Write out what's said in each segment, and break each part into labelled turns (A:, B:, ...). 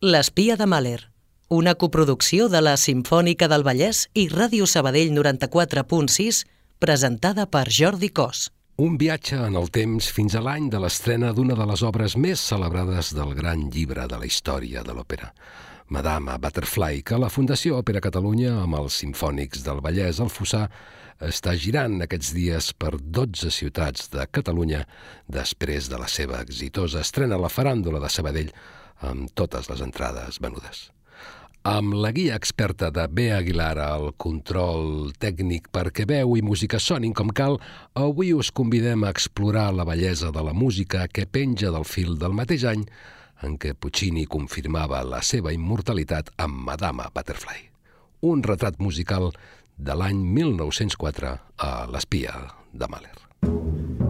A: L'espia de Mahler, una coproducció de la Simfònica del Vallès i Ràdio Sabadell 94.6, presentada per Jordi Cos.
B: Un viatge en el temps fins a l'any de l'estrena d'una de les obres més celebrades del gran llibre de la història de l'òpera, Madame Butterfly, que la Fundació Òpera Catalunya, amb els Simfònics del Vallès al Fossar, està girant aquests dies per 12 ciutats de Catalunya després de la seva exitosa estrena a la faràndula de Sabadell amb totes les entrades venudes. Amb la guia experta de B. Aguilar al control tècnic perquè veu i música sonin com cal, avui us convidem a explorar la bellesa de la música que penja del fil del mateix any en què Puccini confirmava la seva immortalitat amb Madama Butterfly. Un retrat musical de l'any 1904 a l'espia de Mahler. Un vell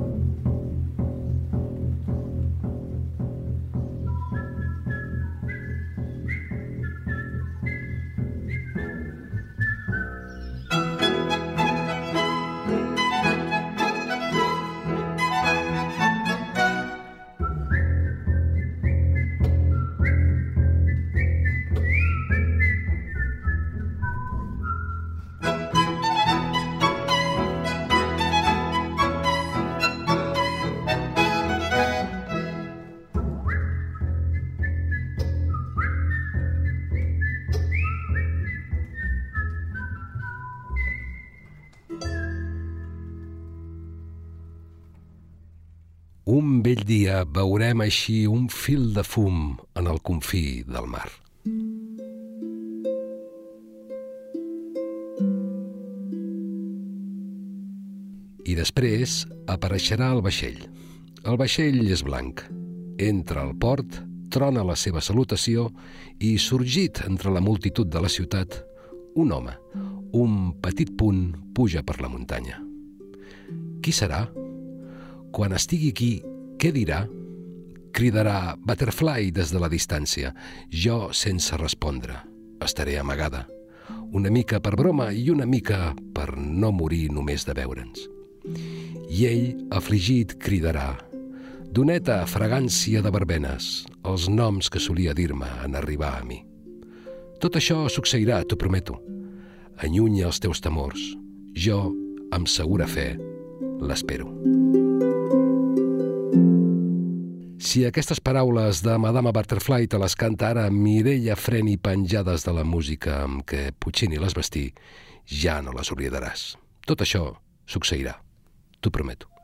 B: dia veurem així un fil de fum en el confí del mar. I després apareixerà el vaixell. El vaixell és blanc. Entra al port, trona la seva salutació i, sorgit entre la multitud de la ciutat, un home, un petit punt, puja per la muntanya. Qui serà? Quan estigui aquí, què dirà? Cridarà Butterfly des de la distància, jo sense respondre. Estaré amagada. Una mica per broma i una mica per no morir només de veure'ns. I ell, afligit, cridarà Doneta, fragància de verbenes, els noms que solia dir-me en arribar a mi. Tot això succeirà, t'ho prometo. Allunya els teus temors. Jo, amb segura fe, l'espero. Si aquestes paraules de Madame Butterfly te les canta ara Mireia Freni penjades de la música amb què Puccini les vestí, ja no les oblidaràs. Tot això succeirà. T'ho prometo.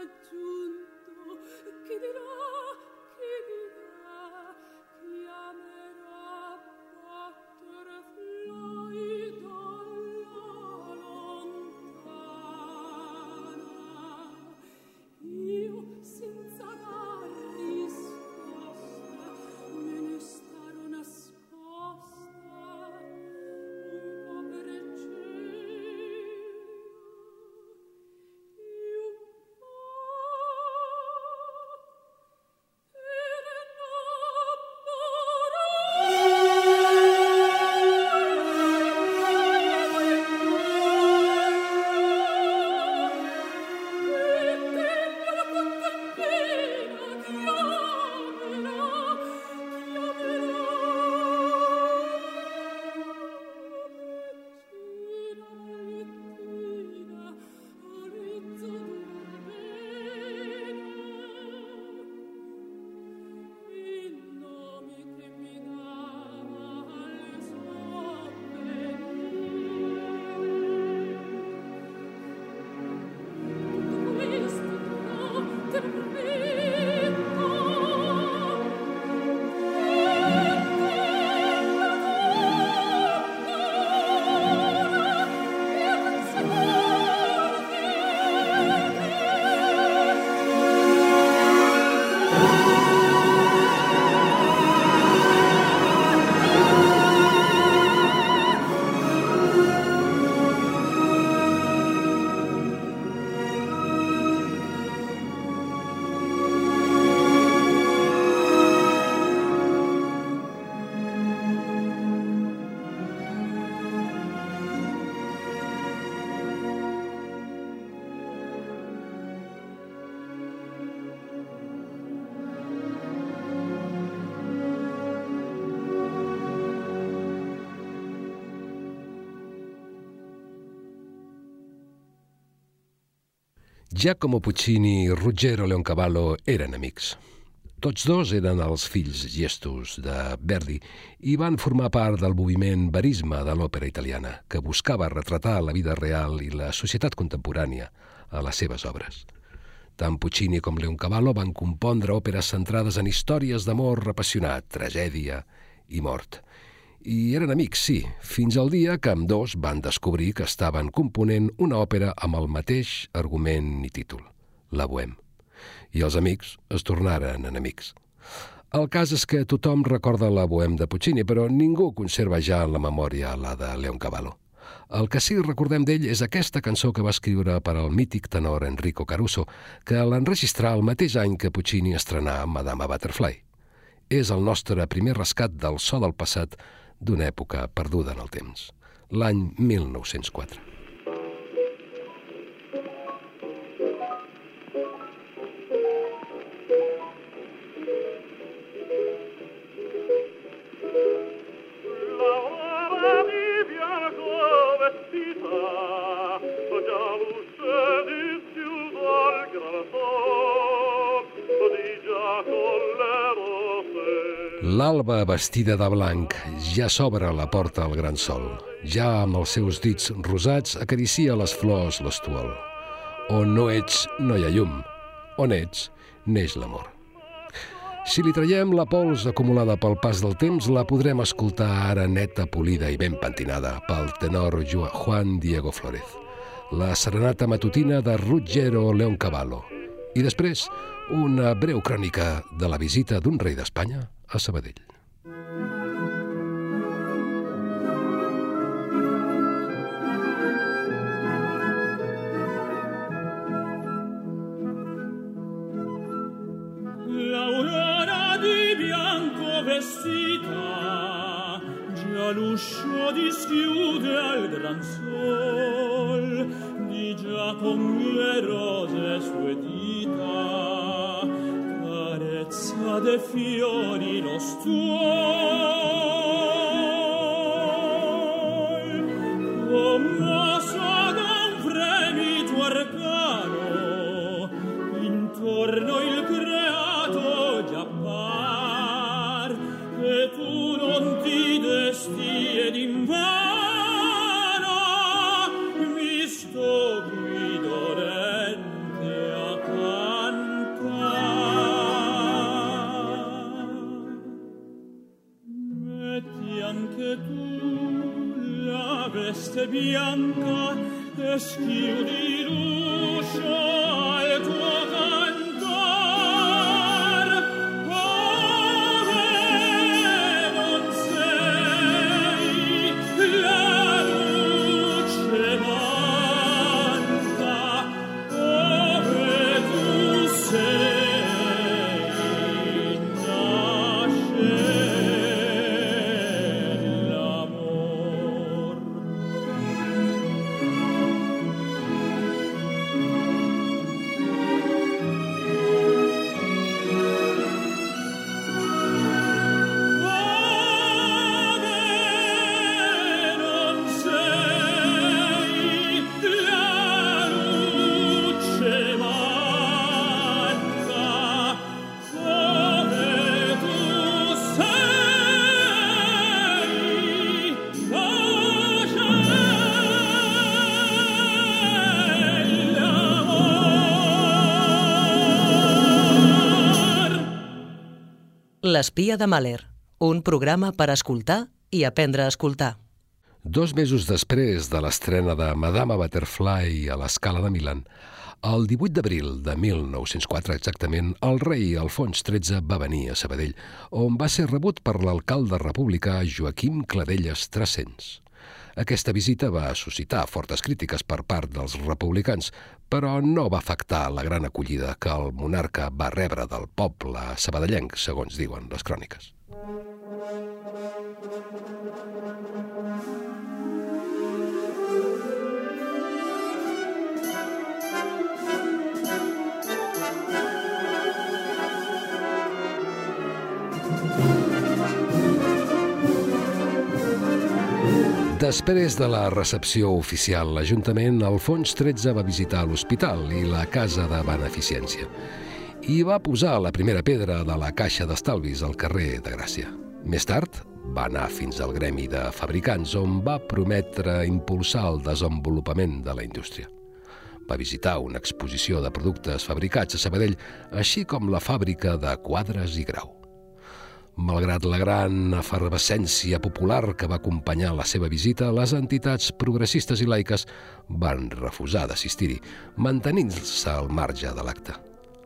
B: que Giacomo Puccini i Ruggero Leoncavallo eren amics. Tots dos eren els fills gestos de Verdi i van formar part del moviment verisme de l'òpera italiana, que buscava retratar la vida real i la societat contemporània a les seves obres. Tant Puccini com Leoncavallo van compondre òperes centrades en històries d'amor apassionat, tragèdia i mort – i eren amics, sí, fins al dia que amb dos van descobrir que estaven component una òpera amb el mateix argument i títol, la Bohème. I els amics es tornaren enemics. El cas és que tothom recorda la Bohème de Puccini, però ningú conserva ja en la memòria la de Leoncavallo. El que sí recordem d'ell és aquesta cançó que va escriure per al mític tenor Enrico Caruso, que l'enregistrà el mateix any que Puccini estrenà Madame Butterfly. És el nostre primer rescat del so del passat d'una època perduda en el temps, l'any 1904. L'alba vestida de blanc ja s'obre la porta al gran sol. Ja amb els seus dits rosats acaricia les flors l'estuol. On no ets, no hi ha llum. On ets, neix l'amor. Si li traiem la pols acumulada pel pas del temps, la podrem escoltar ara neta, polida i ben pentinada pel tenor Juan Diego Flores. La serenata matutina de Ruggero Leoncavallo. I després, una breu crònica de la visita d'un rei d'Espanya a Sabadell.
C: L'aurora di bianco vestita già l'uscio dischiude al gran sol di già con le rose sue dita piazza dei fiori lo stuo ask.
A: L'espia de Mahler, un programa per escoltar i aprendre a escoltar.
B: Dos mesos després de l'estrena de Madama Butterfly a l'escala de Milan, el 18 d'abril de 1904 exactament, el rei Alfons XIII va venir a Sabadell, on va ser rebut per l'alcalde republicà Joaquim Cladelles Trascens. Aquesta visita va suscitar fortes crítiques per part dels republicans, però no va afectar la gran acollida que el monarca va rebre del poble sabadellenc, segons diuen les cròniques. Després de la recepció oficial, l'Ajuntament Alfons XIII va visitar l'hospital i la Casa de Beneficència i va posar la primera pedra de la caixa d'estalvis al carrer de Gràcia. Més tard, va anar fins al gremi de fabricants, on va prometre impulsar el desenvolupament de la indústria. Va visitar una exposició de productes fabricats a Sabadell, així com la fàbrica de quadres i grau. Malgrat la gran efervescència popular que va acompanyar la seva visita, les entitats progressistes i laiques van refusar d'assistir-hi, mantenint-se al marge de l'acte.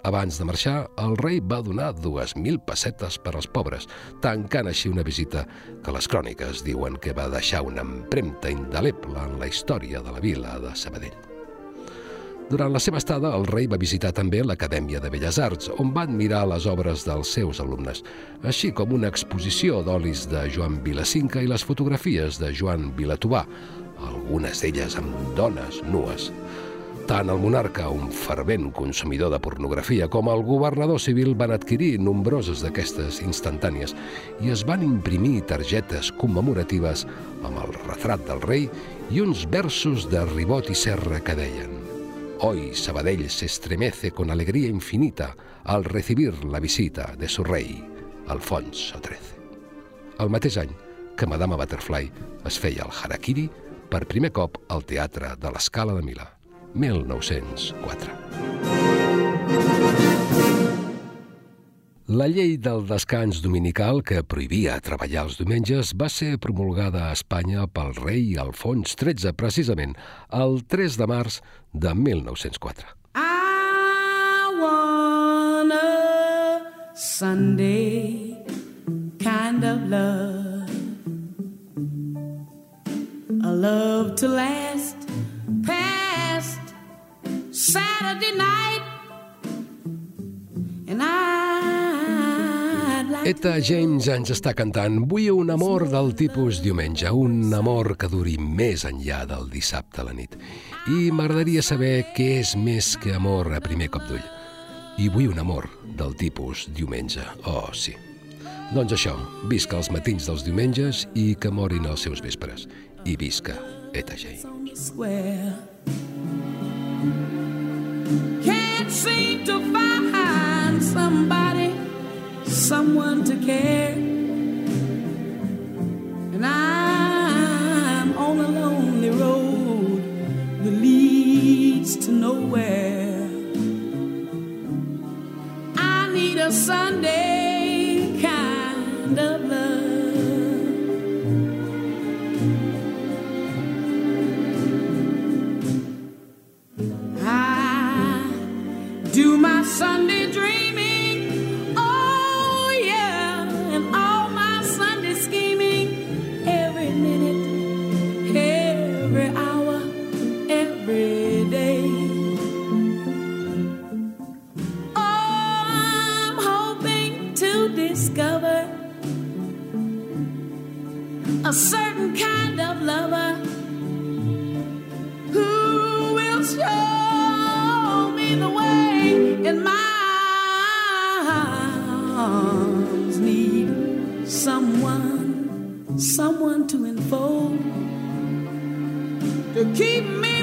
B: Abans de marxar, el rei va donar 2.000 pessetes per als pobres, tancant així una visita que les cròniques diuen que va deixar una empremta indeleble en la història de la vila de Sabadell. Durant la seva estada, el rei va visitar també l'Acadèmia de Belles Arts, on va admirar les obres dels seus alumnes, així com una exposició d'olis de Joan Vilacinca i les fotografies de Joan Vilatubà, algunes d'elles amb dones nues. Tant el monarca, un fervent consumidor de pornografia, com el governador civil van adquirir nombroses d'aquestes instantànies i es van imprimir targetes commemoratives amb el retrat del rei i uns versos de Ribot i Serra que deien Hoy Sabadell se estremece con alegría infinita al recibir la visita de su rei, Alfonso XIII. El mateix any que Madama Butterfly es feia el harakiri per primer cop al Teatre de l'Escala de Milà, 1904. La llei del descans dominical que prohibia treballar els diumenges va ser promulgada a Espanya pel rei Alfons XIII, precisament el 3 de març de 1904.
D: I want a Sunday kind of love. A love to last past Saturday night. And like
B: Eta James ens està cantant Vull un amor del tipus diumenge, un amor que duri més enllà del dissabte a la nit. I m'agradaria saber què és més que amor a primer cop d'ull. I vull un amor del tipus diumenge. Oh, sí. Doncs això, visca els matins dels diumenges i que morin els seus vespres. I visca Eta James.
D: Can't seem to find somebody, someone to care. And I'm on a lonely road that leads to nowhere. I need a Sunday kind of love. I do my Sunday. Someone, to enfold to keep me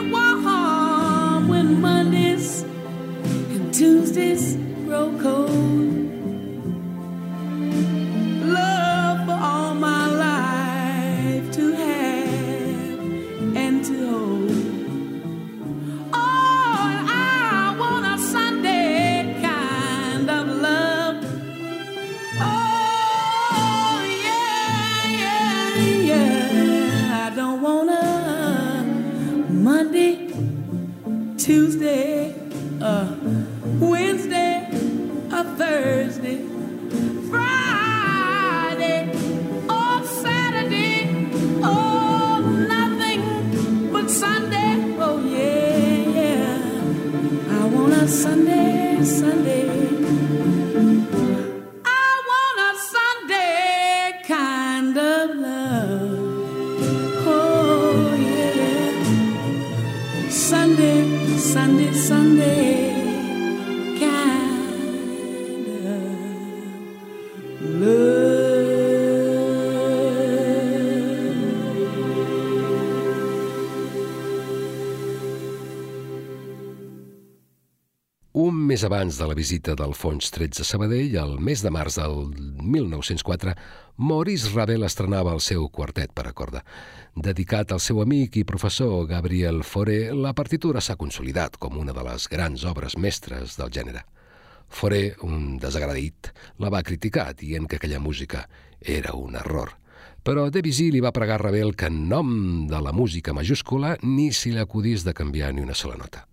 B: Mes abans de la visita d'Alfons XIII a Sabadell, el mes de març del 1904, Maurice Ravel estrenava el seu quartet per a corda. Dedicat al seu amic i professor Gabriel Fauré, la partitura s'ha consolidat com una de les grans obres mestres del gènere. Fauré, un desagradit, la va criticar dient que aquella música era un error. Però Debussy li va pregar a Ravel que en nom de la música majúscula ni si l'acudís de canviar ni una sola nota.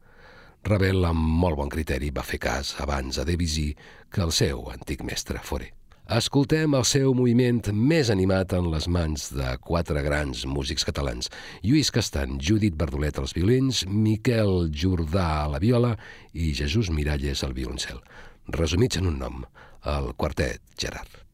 B: Ravel, amb molt bon criteri, va fer cas abans a Debussy que el seu antic mestre Fauré. Escoltem el seu moviment més animat en les mans de quatre grans músics catalans. Lluís Castan, Judit Bardolet als violins, Miquel Jordà a la viola i Jesús Miralles al violoncel. Resumits en un nom, el quartet Gerard.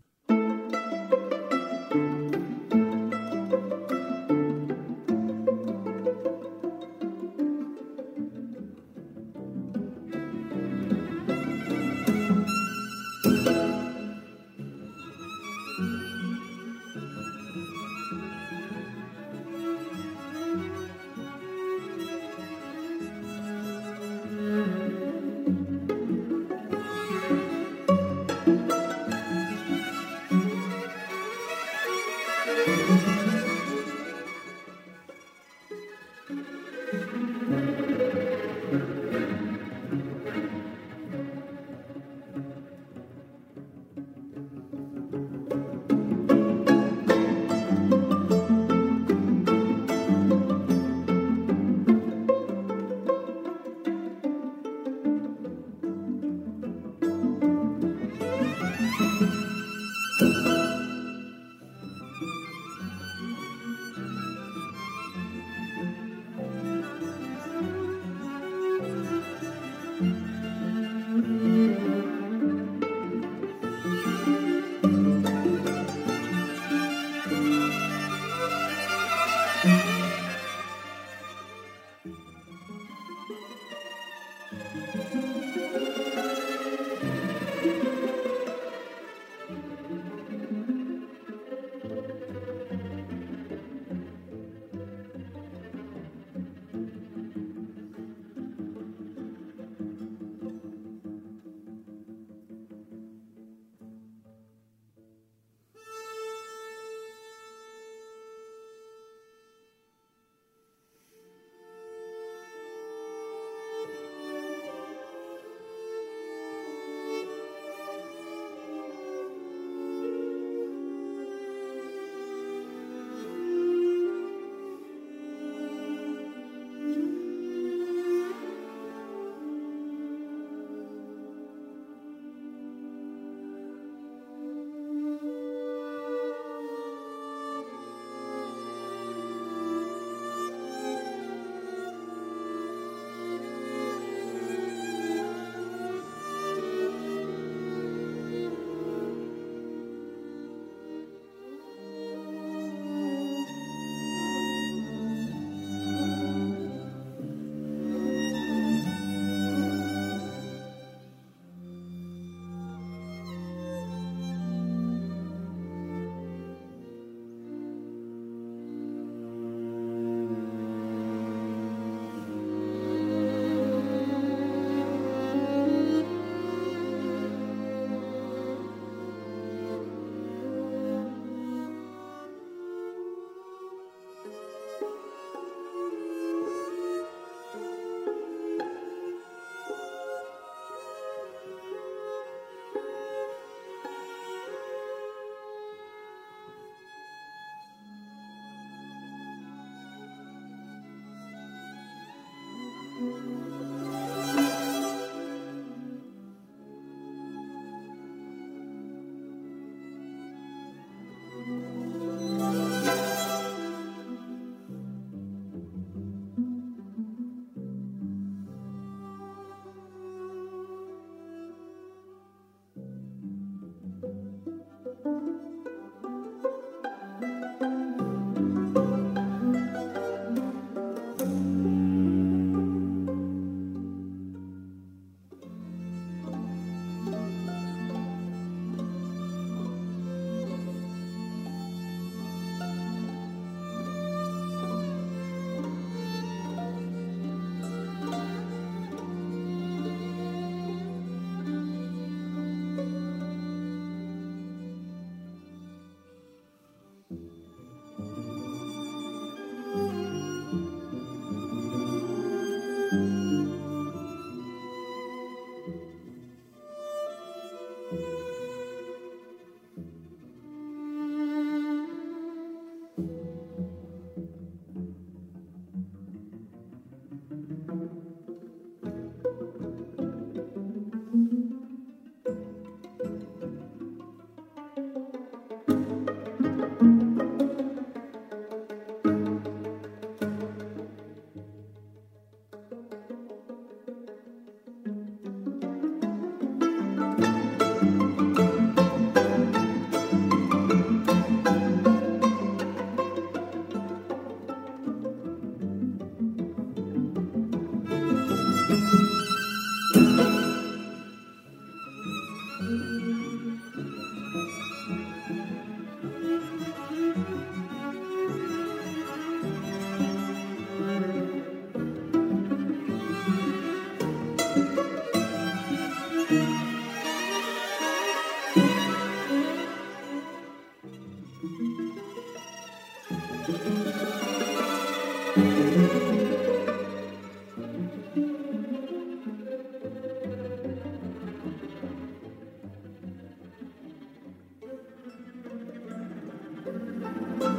B: Thank you.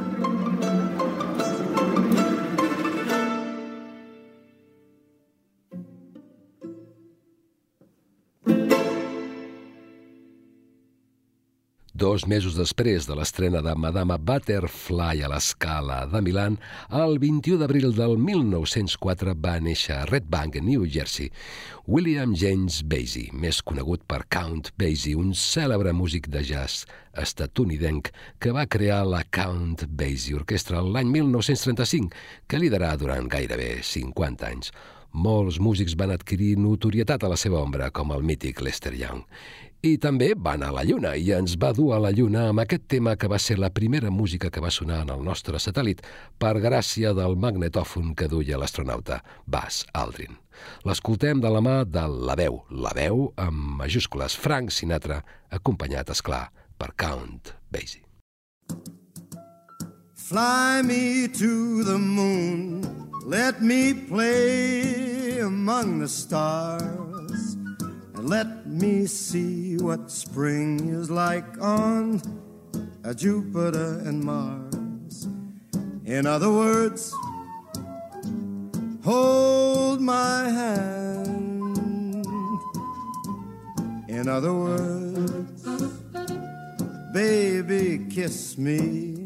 B: Dos mesos després de l'estrena de Madama Butterfly a l'escala de Milan, el 21 d'abril del 1904 va néixer a Red Bank, New Jersey, William James Basie, més conegut per Count Basie, un cèlebre músic de jazz estatunidenc que va crear la Count Basie Orquestra l'any 1935, que liderà durant gairebé 50 anys. Molts músics van adquirir notorietat a la seva ombra, com el mític Lester Young. I també va anar a la Lluna i ens va dur a la Lluna amb aquest tema que va ser la primera música que va sonar en el nostre satèl·lit per gràcia del magnetòfon que duia l'astronauta Buzz Aldrin. L'escoltem de la mà de La Veu, La Veu amb majúscules Frank Sinatra, acompanyat, és clar, per Count Basie.
E: Fly me to the moon, let me play among the stars. And let me see what spring is like on a Jupiter and Mars. In other words, hold my hand. In other words, baby, kiss me.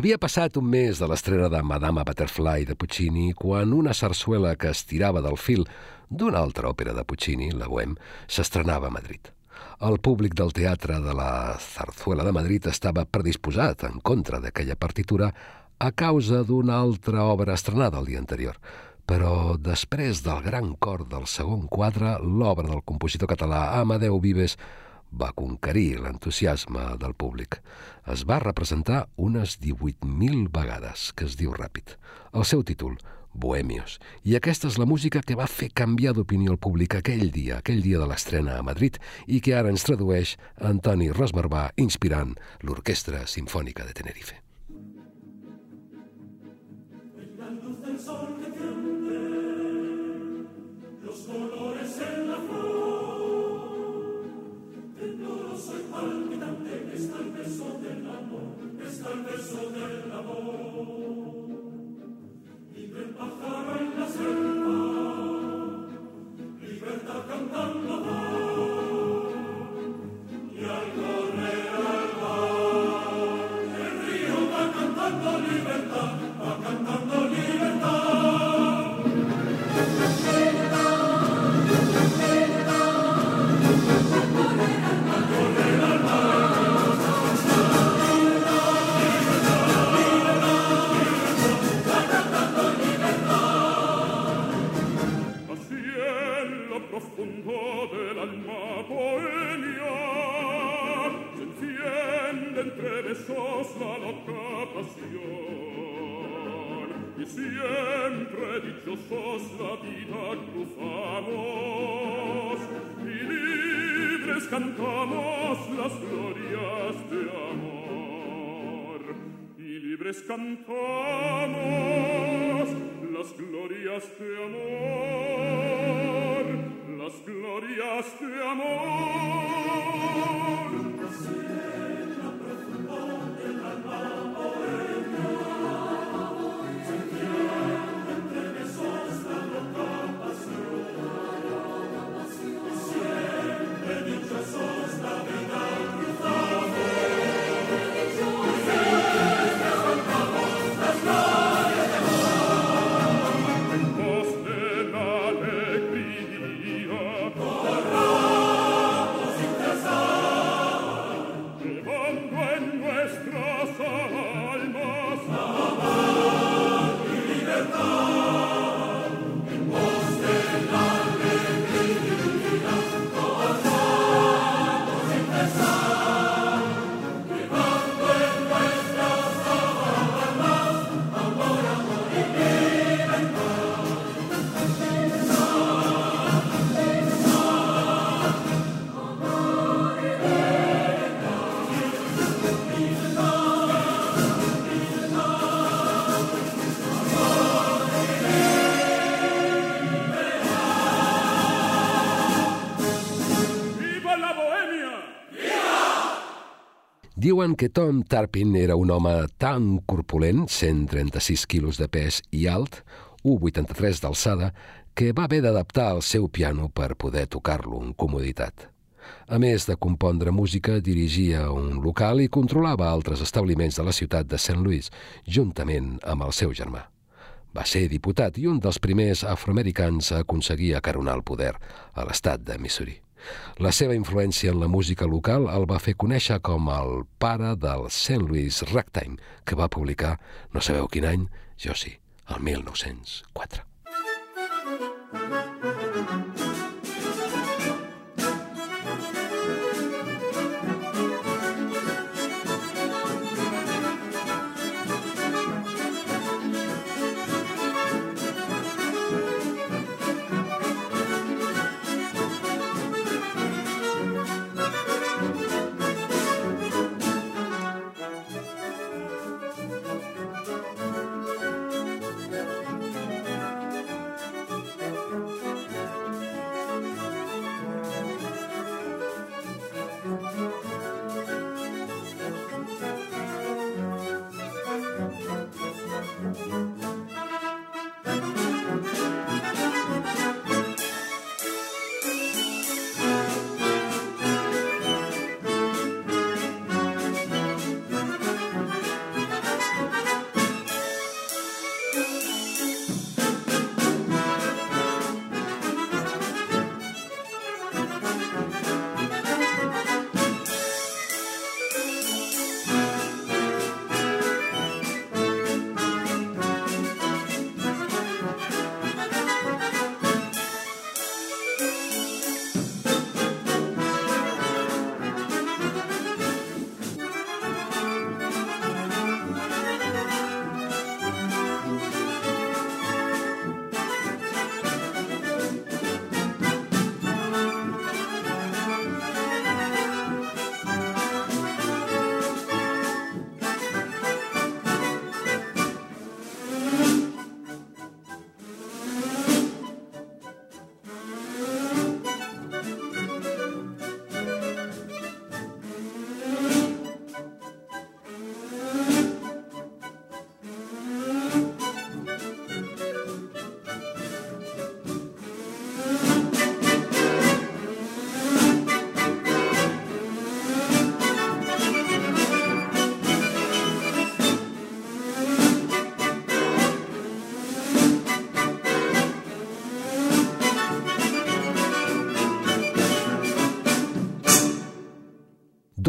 B: Havia passat un mes de l'estrena de Madama Butterfly de Puccini quan una sarsuela que estirava del fil d'una altra òpera de Puccini, la Bohème, s'estrenava a Madrid. El públic del teatre de la Zarzuela de Madrid estava predisposat en contra d'aquella partitura a causa d'una altra obra estrenada el dia anterior. Però després del gran cor del segon quadre, l'obra del compositor català Amadeu Vives va conquerir l'entusiasme del públic. Es va representar unes 18.000 vegades, que es diu ràpid. El seu títol, Bohemios. I aquesta és la música que va fer canviar d'opinió el públic aquell dia, aquell dia de l'estrena a Madrid, i que ara ens tradueix Antoni Rosmarbà inspirant l'Orquestra Simfònica de Tenerife.
C: Pasión y siempre dichosos la vida cruzamos y libres cantamos las glorias de amor. Y libres cantamos las glorias de amor las glorias de amor Oh,
B: Diuen que Tom Tarpin era un home tan corpulent, 136 quilos de pes i alt, 1,83 d'alçada, que va haver d'adaptar el seu piano per poder tocar-lo amb comoditat. A més de compondre música, dirigia un local i controlava altres establiments de la ciutat de St. Louis, juntament amb el seu germà. Va ser diputat i un dels primers afroamericans a aconseguir acaronar el poder a l'estat de Missouri. La seva influència en la música local el va fer conèixer com el pare del St. Louis Ragtime, que va publicar, no sabeu quin any, jo sí, el 1904.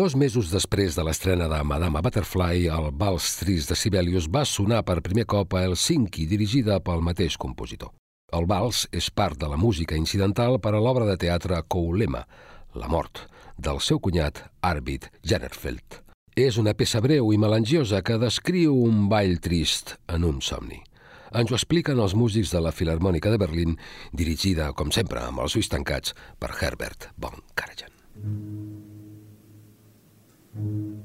B: Dos mesos després de l'estrena de Madame Butterfly, el Vals Trist de Sibelius va sonar per primer cop a Helsinki, dirigida pel mateix compositor. El vals és part de la música incidental per a l'obra de teatre Koulema, La mort, del seu cunyat Arvid Jennerfeld. És una peça breu i melangiosa que descriu un ball trist en un somni. Ens ho expliquen els músics de la Filarmònica de Berlín, dirigida, com sempre, amb els ulls tancats per Herbert von Karajan. Mm-hmm.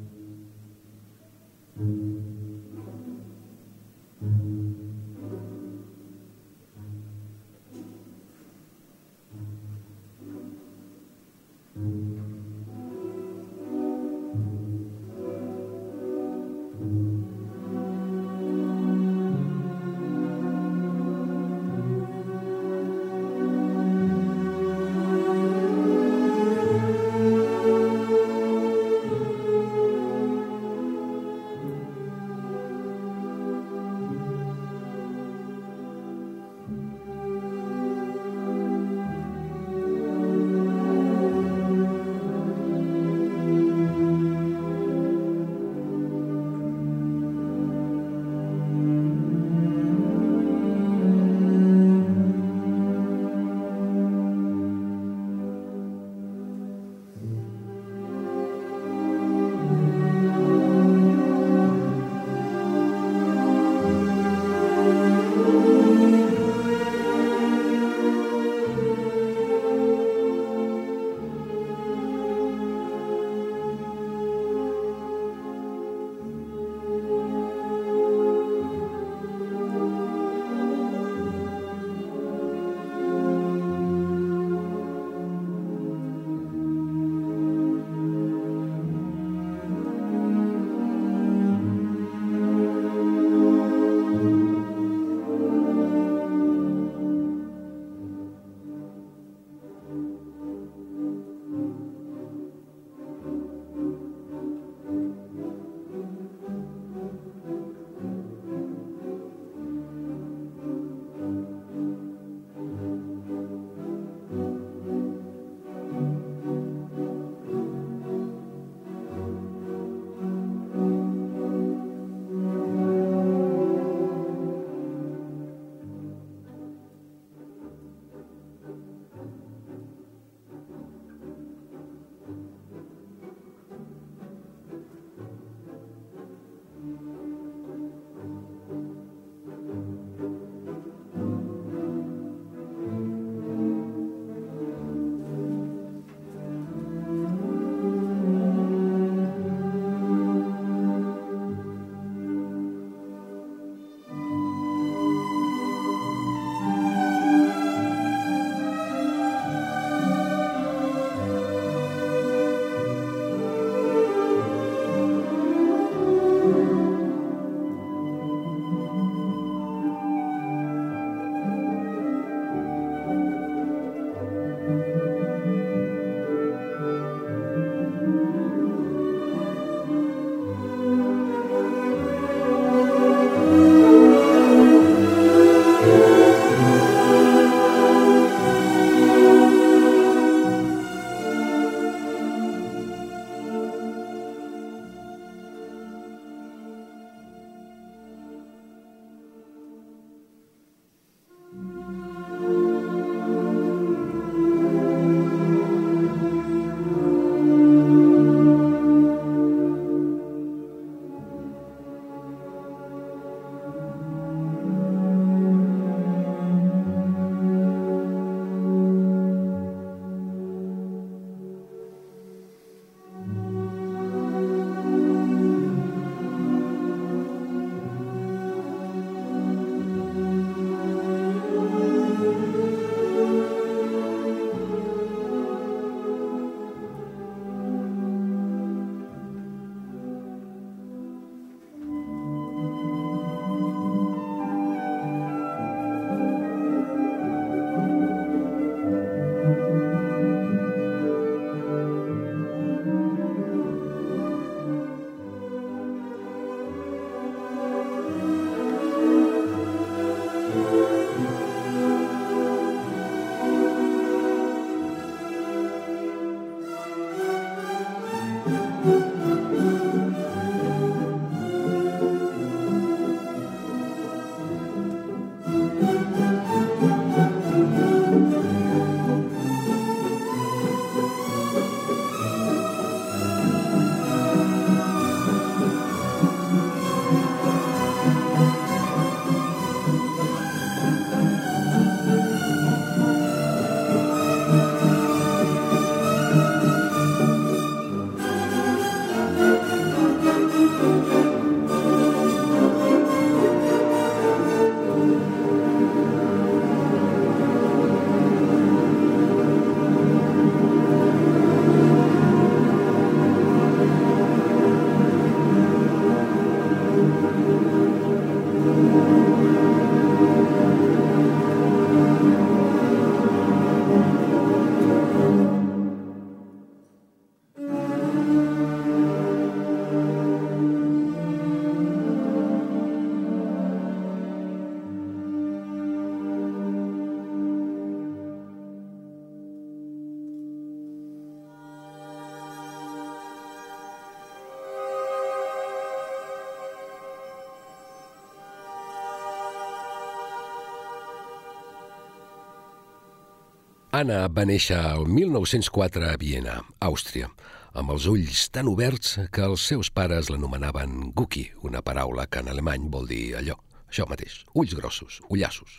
B: Anna va néixer el 1904 a Viena, Àustria, amb els ulls tan oberts que els seus pares l'anomenaven Guki, una paraula que en alemany vol dir allò, això mateix, ulls grossos, ullassos.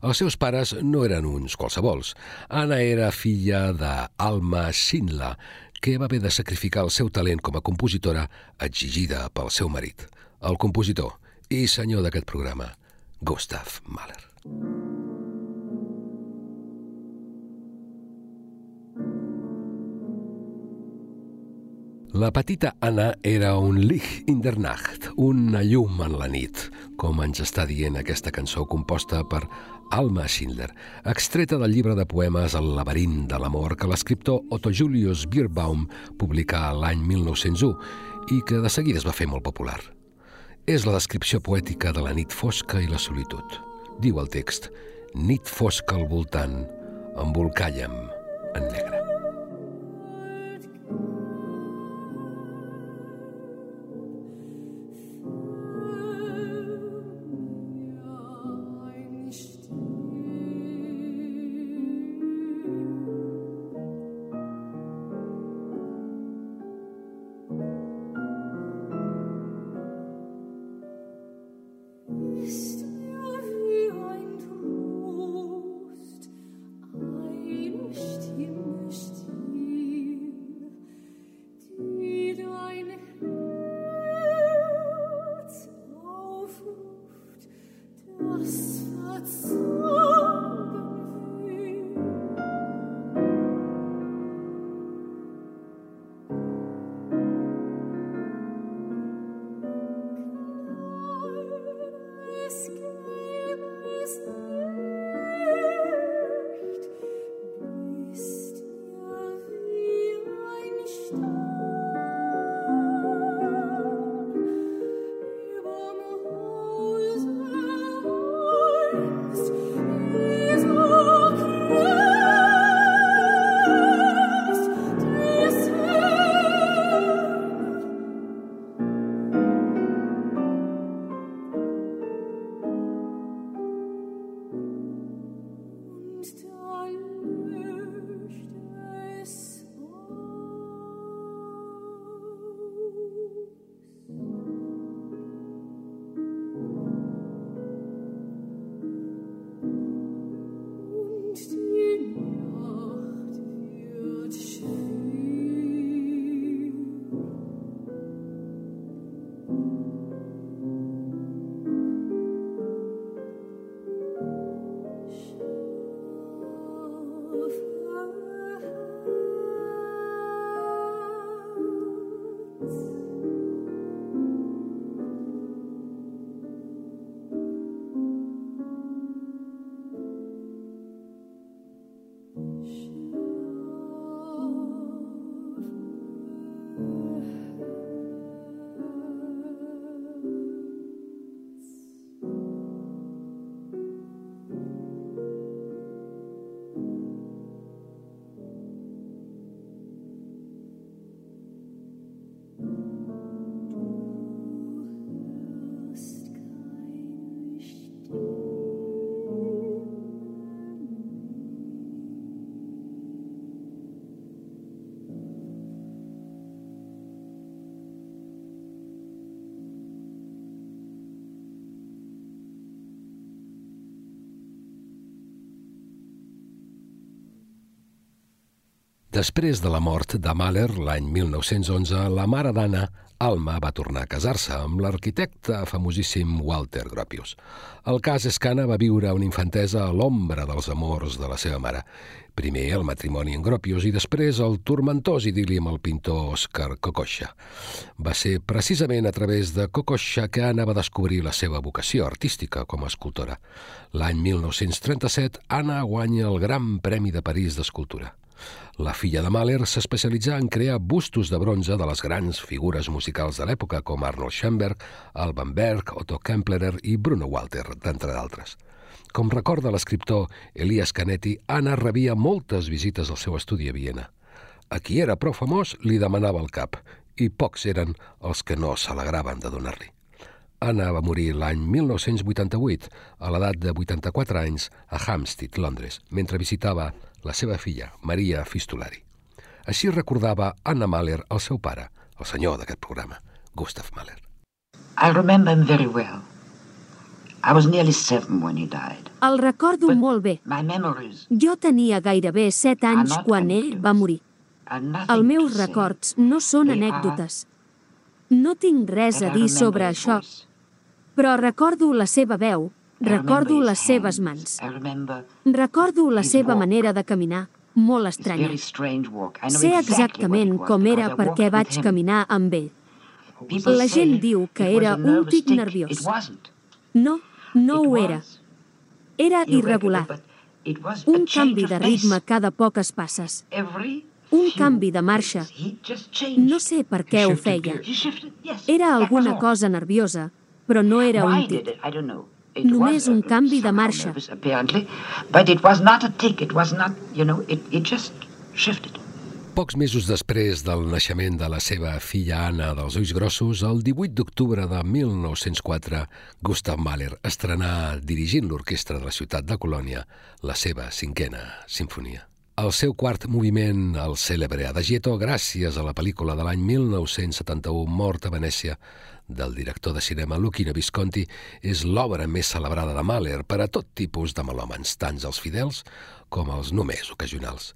B: Els seus pares no eren uns qualsevols. Anna era filla d'Alma Schindler, que va haver de sacrificar el seu talent com a compositora exigida pel seu marit, el compositor i senyor d'aquest programa, Gustav Mahler. La petita Anna era un Licht in der Nacht, una llum en la nit, com ens està dient aquesta cançó composta per Alma Schindler, extreta del llibre de poemes El laberint de l'amor que l'escriptor Otto Julius Bierbaum publicà l'any 1901 i que de seguida es va fer molt popular. És la descripció poètica de la nit fosca i la solitud. Diu el text, nit fosca al voltant, embolcalla'm en negre. Després de la mort de Mahler l'any 1911, la mare d'Anna, Alma, va tornar a casar-se amb l'arquitecte famosíssim Walter Gropius. El cas és que Anna va viure una infantesa a l'ombra dels amors de la seva mare. Primer el matrimoni en Gropius i després el turmentós idili amb el pintor Oscar Kokoschka. Va ser precisament a través de Kokoschka que Anna va descobrir la seva vocació artística com a escultora. L'any 1937, Anna guanya el Gran Premi de París d'Escultura. La filla de Mahler s'especialitzà en crear bustos de bronze de les grans figures musicals de l'època com Arnold Schoenberg, Alban Berg, Otto Kemplerer i Bruno Walter, d'entre d'altres. Com recorda l'escriptor Elias Canetti, Anna rebia moltes visites al seu estudi a Viena. A qui era prou famós li demanava el cap i pocs eren els que no s'alegraven de donar-li. Anna va morir l'any 1988, a l'edat de 84 anys, a Hampstead, Londres, mentre visitava la seva filla, Maria Fistulari. Així recordava Anna Mahler el seu pare, el senyor d'aquest programa, Gustav Mahler.
F: I remember him very well. I was nearly seven when he died.
G: El recordo
F: But
G: molt bé.
F: My memories
G: Jo tenia gairebé set anys quan ell va morir. Els meus records no són
F: They are
G: anècdotes. No tinc res a dir sobre això,
F: voice.
G: però recordo la seva veu, recordo les seves mans, recordo la seva manera de caminar, molt estranya. Sé exactament com era perquè vaig caminar amb ell. La gent diu que era un tic nerviós. No, no ho era. Era
F: irregular,
G: Un canvi de ritme cada poques passes. Un canvi de marxa. No sé per què ho feia. Era alguna cosa nerviosa, però no era un tic. Només
F: was,
G: un canvi de marxa.
F: nervous, apparently, but it was not a tick. It was not, you know, it, it just shifted.
B: Pocs mesos després del naixement de la seva filla Anna dels Ulls Grossos, el 18 d'octubre de 1904, Gustav Mahler estrenà dirigint l'orquestra de la ciutat de Colònia la seva cinquena sinfonia. El seu quart moviment, el cèlebre Adagietto, gràcies a la pel·lícula de l'any 1971, Mort a Venècia, del director de cinema Luchino Visconti, és l'obra més celebrada de Mahler per a tot tipus de melòmens, tant els fidels com els només ocasionals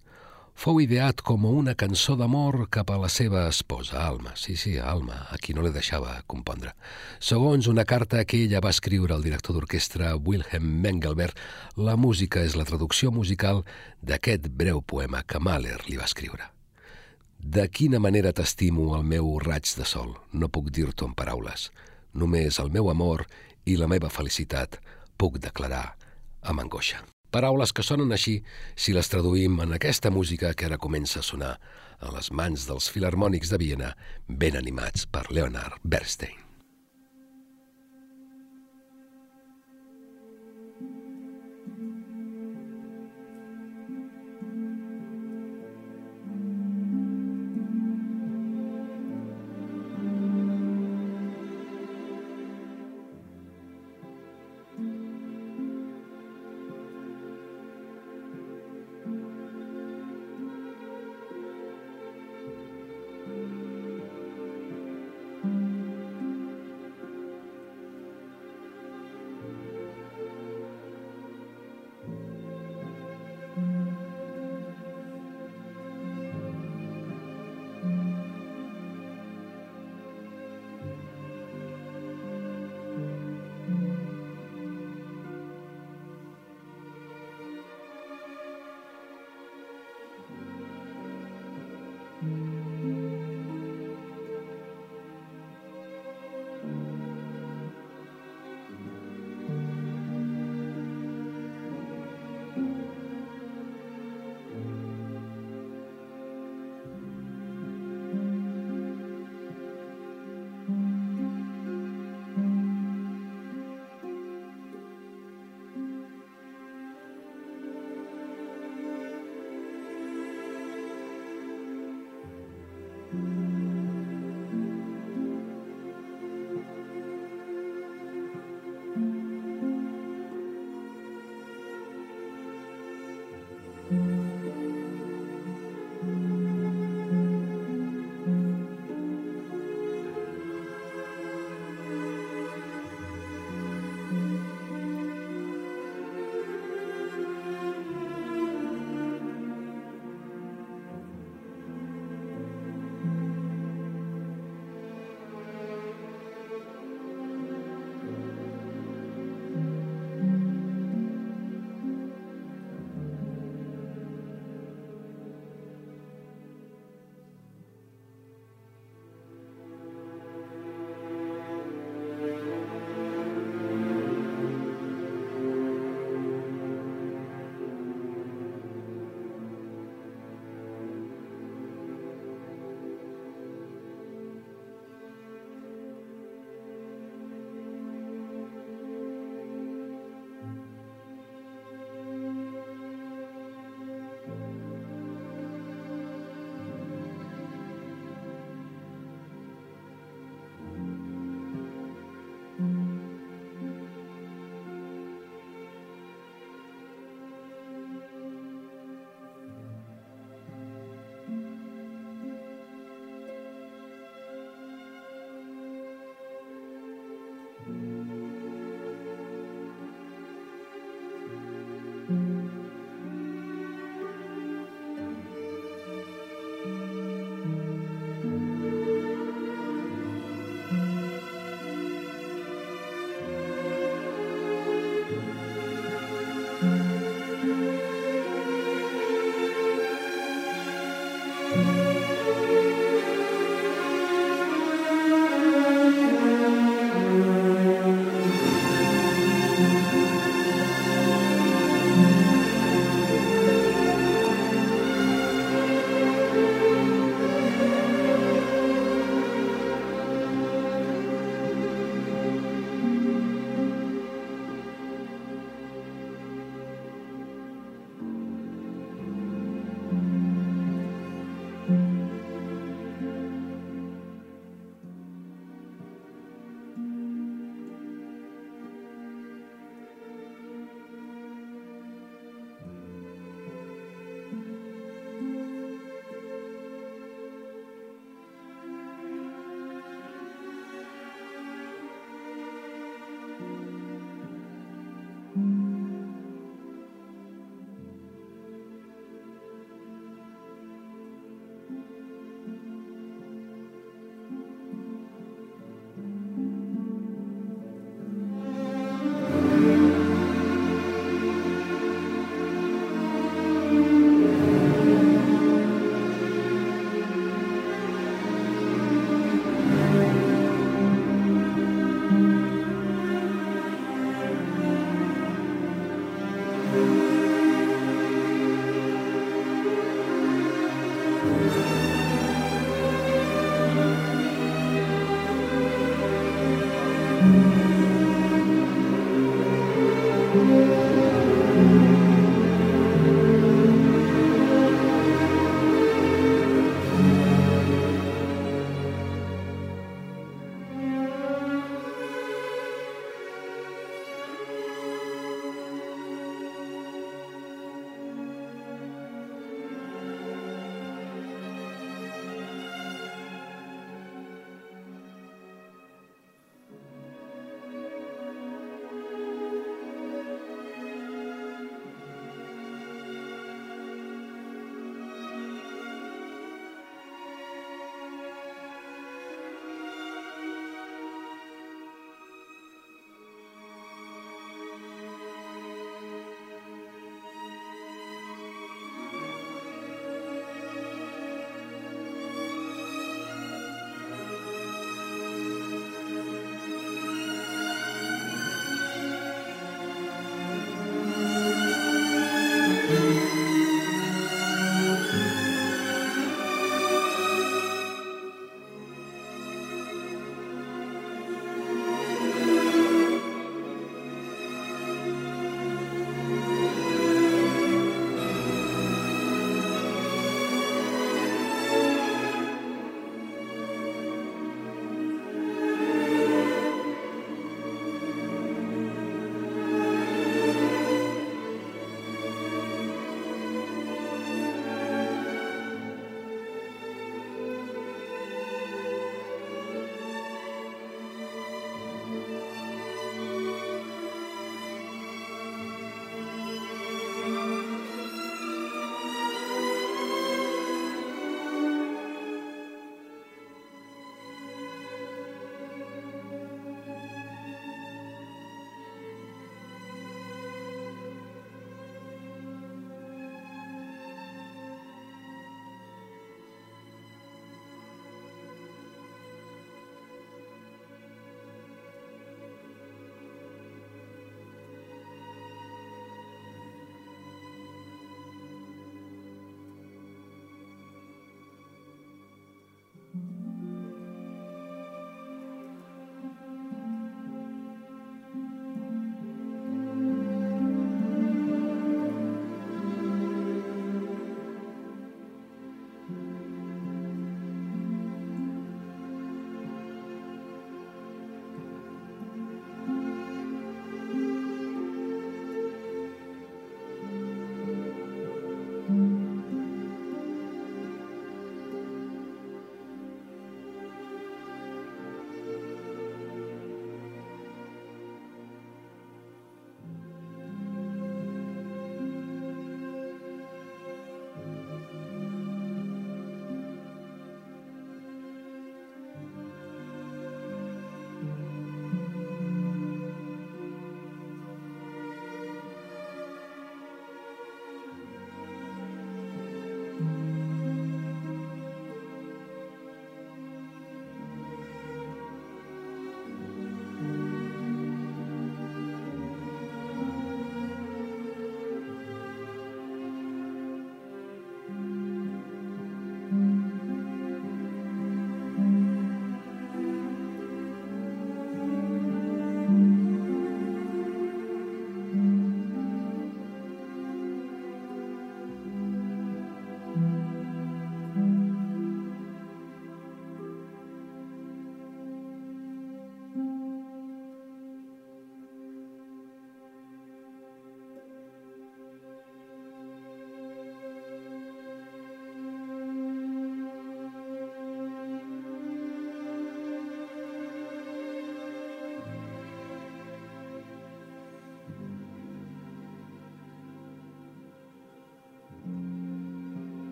B: fou ideat com una cançó d'amor cap a la seva esposa, Alma. Sí, sí, Alma, a qui no li deixava compondre. Segons una carta que ella va escriure al director d'orquestra Wilhelm Mengelberg, la música és la traducció musical d'aquest breu poema que Mahler li va escriure. De quina manera t'estimo el meu raig de sol, no puc dir-t'ho en paraules. Només el meu amor i la meva felicitat puc declarar amb angoixa. Paraules que sonen així si les traduïm en aquesta música que ara comença a sonar a les mans dels filarmònics de Viena, ben animats per Leonard Bernstein.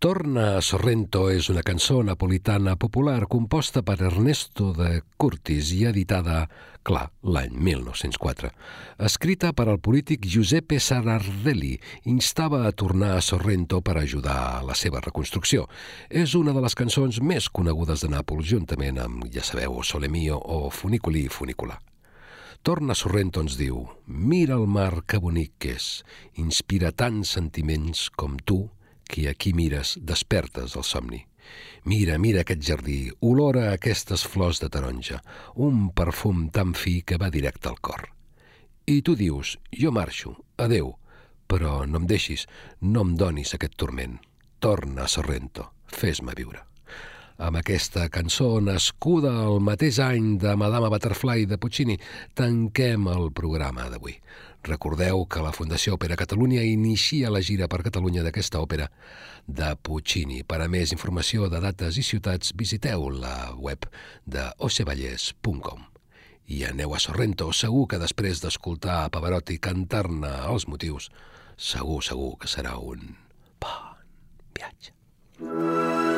B: Torna a Sorrento és una cançó napolitana popular composta per Ernesto de Curtis i editada, clar, l'any 1904. Escrita per al polític Giuseppe Sarardelli, instava a tornar a Sorrento per ajudar a la seva reconstrucció. És una de les cançons més conegudes de Nàpols, juntament amb, ja sabeu, Sole Mio o Funiculi Funicular. Torna a Sorrento ens diu «Mira el mar que bonic que és, inspira tants sentiments com tu, qui aquí mires despertes el somni. Mira, mira aquest jardí, olora aquestes flors de taronja, un perfum tan fi que va directe al cor. I tu dius, jo marxo, adeu, però no em deixis, no em donis aquest turment. Torna a Sorrento, fes-me viure. Amb aquesta cançó, nascuda el mateix any de Madama Butterfly de Puccini, tanquem el programa d'avui. Recordeu que la Fundació Òpera Catalunya inicia la gira per Catalunya d'aquesta òpera de Puccini. Per a més informació de dates i ciutats, visiteu la web de ocevallès.com. I aneu a Sorrento, segur que després d'escoltar a Pavarotti cantar-ne els motius, segur, segur que serà un bon viatge.
C: Fideo